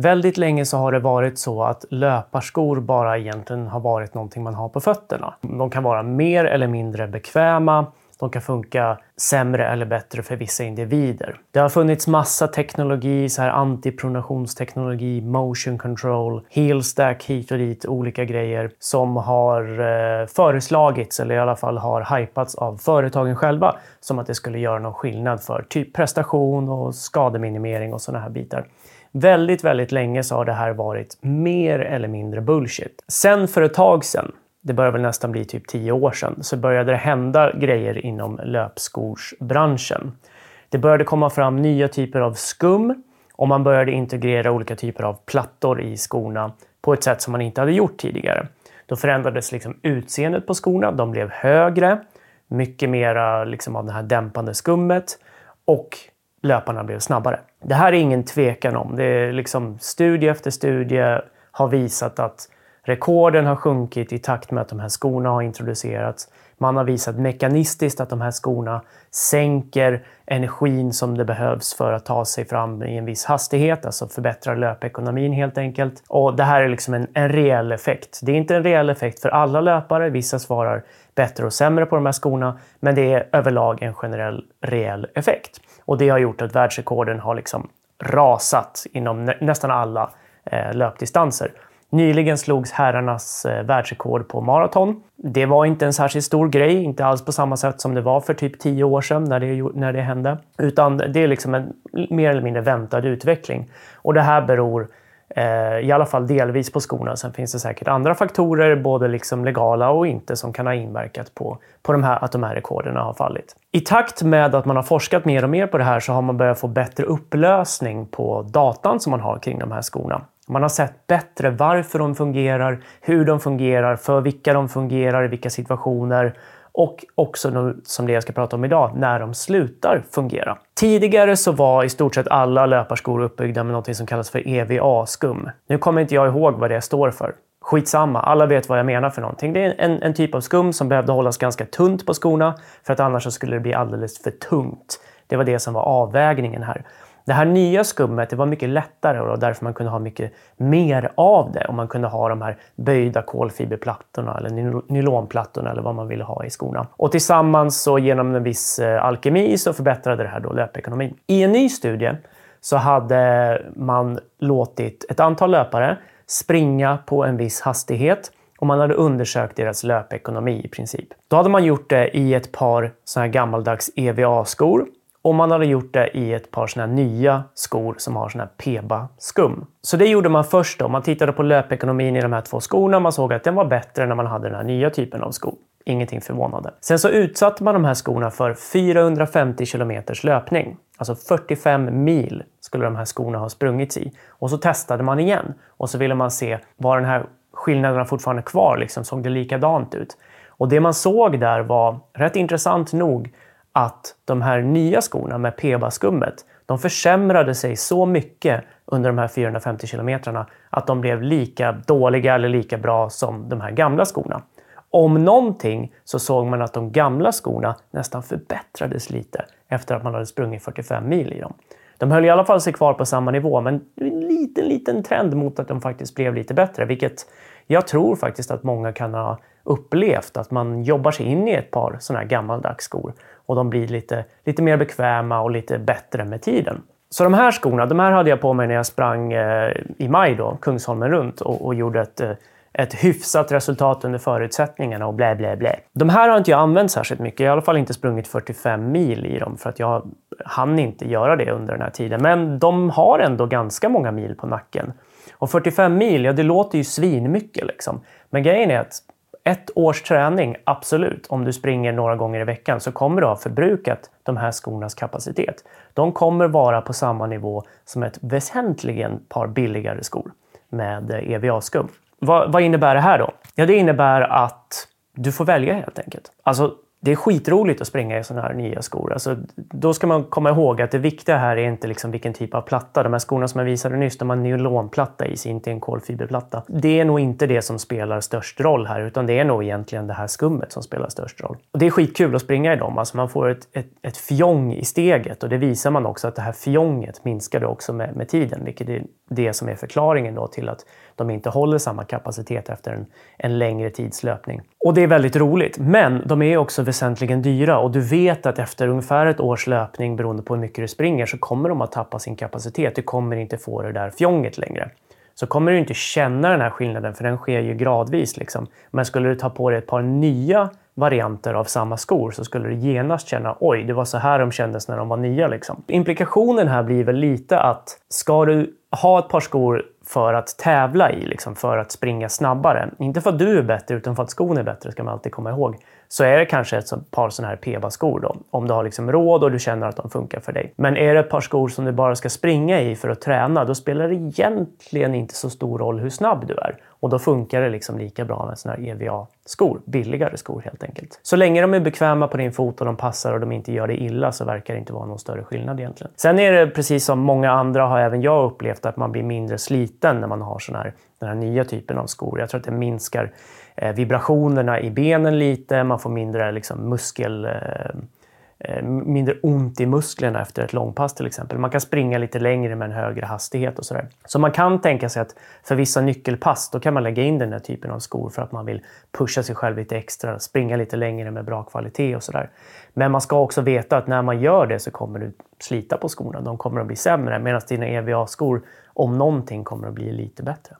Väldigt länge så har det varit så att löparskor bara egentligen har varit någonting man har på fötterna. De kan vara mer eller mindre bekväma. De kan funka sämre eller bättre för vissa individer. Det har funnits massa teknologi, så här antipronationsteknologi, motion control, heel stack hit och dit, olika grejer som har eh, föreslagits eller i alla fall har hypats av företagen själva som att det skulle göra någon skillnad för typ prestation och skademinimering och sådana här bitar. Väldigt, väldigt länge så har det här varit mer eller mindre bullshit. Sen för ett tag sedan, det börjar väl nästan bli typ tio år sedan, så började det hända grejer inom löpskorsbranschen. Det började komma fram nya typer av skum och man började integrera olika typer av plattor i skorna på ett sätt som man inte hade gjort tidigare. Då förändrades liksom utseendet på skorna. De blev högre, mycket mera liksom av det här dämpande skummet och löparna blev snabbare. Det här är ingen tvekan om. Det är liksom studie efter studie har visat att rekorden har sjunkit i takt med att de här skorna har introducerats. Man har visat mekanistiskt att de här skorna sänker energin som det behövs för att ta sig fram i en viss hastighet, alltså förbättrar löpekonomin helt enkelt. Och det här är liksom en, en reell effekt. Det är inte en reell effekt för alla löpare. Vissa svarar bättre och sämre på de här skorna, men det är överlag en generell reell effekt. Och det har gjort att världsrekorden har liksom rasat inom nä nästan alla eh, löpdistanser. Nyligen slogs herrarnas eh, världsrekord på maraton. Det var inte en särskilt stor grej, inte alls på samma sätt som det var för typ tio år sedan när det, när det hände. Utan det är liksom en mer eller mindre väntad utveckling. Och det här beror Eh, i alla fall delvis på skorna. Sen finns det säkert andra faktorer, både liksom legala och inte, som kan ha inverkat på, på de här, att de här rekorderna har fallit. I takt med att man har forskat mer och mer på det här så har man börjat få bättre upplösning på datan som man har kring de här skorna. Man har sett bättre varför de fungerar, hur de fungerar, för vilka de fungerar, i vilka situationer och också som det jag ska prata om idag, när de slutar fungera. Tidigare så var i stort sett alla löparskor uppbyggda med något som kallas för EVA-skum. Nu kommer inte jag ihåg vad det står för. Skitsamma, alla vet vad jag menar för någonting. Det är en, en typ av skum som behövde hållas ganska tunt på skorna för att annars skulle det bli alldeles för tungt. Det var det som var avvägningen här. Det här nya skummet det var mycket lättare och därför man kunde ha mycket mer av det. Och man kunde ha de här böjda kolfiberplattorna eller nylonplattorna eller vad man ville ha i skorna. Och tillsammans så genom en viss eh, alkemi så förbättrade det här då löpekonomin. I en ny studie så hade man låtit ett antal löpare springa på en viss hastighet och man hade undersökt deras löpekonomi i princip. Då hade man gjort det i ett par såna här gammaldags EVA-skor och man hade gjort det i ett par såna nya skor som har sån här PEBA-skum. Så det gjorde man först då. Man tittade på löpekonomin i de här två skorna. Man såg att den var bättre när man hade den här nya typen av skor. Ingenting förvånande. Sen så utsatte man de här skorna för 450 kilometers löpning. Alltså 45 mil skulle de här skorna ha sprungits i. Och så testade man igen. Och så ville man se, var den här skillnaderna fortfarande kvar? Liksom, såg det likadant ut? Och det man såg där var, rätt intressant nog, att de här nya skorna med PEBA-skummet, de försämrade sig så mycket under de här 450 kilometrarna att de blev lika dåliga eller lika bra som de här gamla skorna. Om någonting så såg man att de gamla skorna nästan förbättrades lite efter att man hade sprungit 45 mil i dem. De höll i alla fall sig kvar på samma nivå, men en liten, liten trend mot att de faktiskt blev lite bättre, vilket jag tror faktiskt att många kan ha upplevt. Att man jobbar sig in i ett par sådana här gammaldags skor och de blir lite, lite mer bekväma och lite bättre med tiden. Så de här skorna, de här hade jag på mig när jag sprang eh, i maj då, Kungsholmen runt och, och gjorde ett, eh, ett hyfsat resultat under förutsättningarna och blä, blä, blä. De här har inte jag använt särskilt mycket. Jag har i alla fall inte sprungit 45 mil i dem för att jag hann inte göra det under den här tiden. Men de har ändå ganska många mil på nacken. Och 45 mil, ja det låter ju svinmycket liksom. Men grejen är att ett års träning, absolut, om du springer några gånger i veckan så kommer du ha förbrukat de här skornas kapacitet. De kommer vara på samma nivå som ett väsentligen par billigare skor med EVA-skum. Vad, vad innebär det här då? Ja, det innebär att du får välja helt enkelt. Alltså, det är skitroligt att springa i sådana här nya skor. Alltså, då ska man komma ihåg att det viktiga här är inte liksom vilken typ av platta. De här skorna som jag visade nyss, de har en nylonplatta i sig, inte en kolfiberplatta. Det är nog inte det som spelar störst roll här, utan det är nog egentligen det här skummet som spelar störst roll. Och det är skitkul att springa i dem. Alltså man får ett, ett, ett fjong i steget och det visar man också att det här fjonget minskar också med, med tiden, vilket är det som är förklaringen då till att de inte håller samma kapacitet efter en, en längre tidslöpning. Och det är väldigt roligt, men de är också väsentligen dyra och du vet att efter ungefär ett års löpning, beroende på hur mycket du springer, så kommer de att tappa sin kapacitet. Du kommer inte få det där fjonget längre. Så kommer du inte känna den här skillnaden, för den sker ju gradvis. Liksom. Men skulle du ta på dig ett par nya varianter av samma skor så skulle du genast känna oj, det var så här de kändes när de var nya. Liksom. Implikationen här blir väl lite att ska du ha ett par skor för att tävla i, liksom, för att springa snabbare. Inte för att du är bättre, utan för att skon är bättre, ska man alltid komma ihåg. Så är det kanske ett par sådana här PEBA-skor då, om du har liksom råd och du känner att de funkar för dig. Men är det ett par skor som du bara ska springa i för att träna, då spelar det egentligen inte så stor roll hur snabb du är. Och då funkar det liksom lika bra med sådana här EVA-skor, billigare skor helt enkelt. Så länge de är bekväma på din fot och de passar och de inte gör dig illa så verkar det inte vara någon större skillnad egentligen. Sen är det precis som många andra har även jag upplevt att man blir mindre sliten när man har sån här, den här nya typen av skor. Jag tror att det minskar eh, vibrationerna i benen lite, man får mindre liksom, muskel Eh, Eh, mindre ont i musklerna efter ett långpass till exempel. Man kan springa lite längre med en högre hastighet och sådär. Så man kan tänka sig att för vissa nyckelpass då kan man lägga in den här typen av skor för att man vill pusha sig själv lite extra, springa lite längre med bra kvalitet och sådär. Men man ska också veta att när man gör det så kommer du slita på skorna. De kommer att bli sämre medan dina EVA-skor om någonting kommer att bli lite bättre.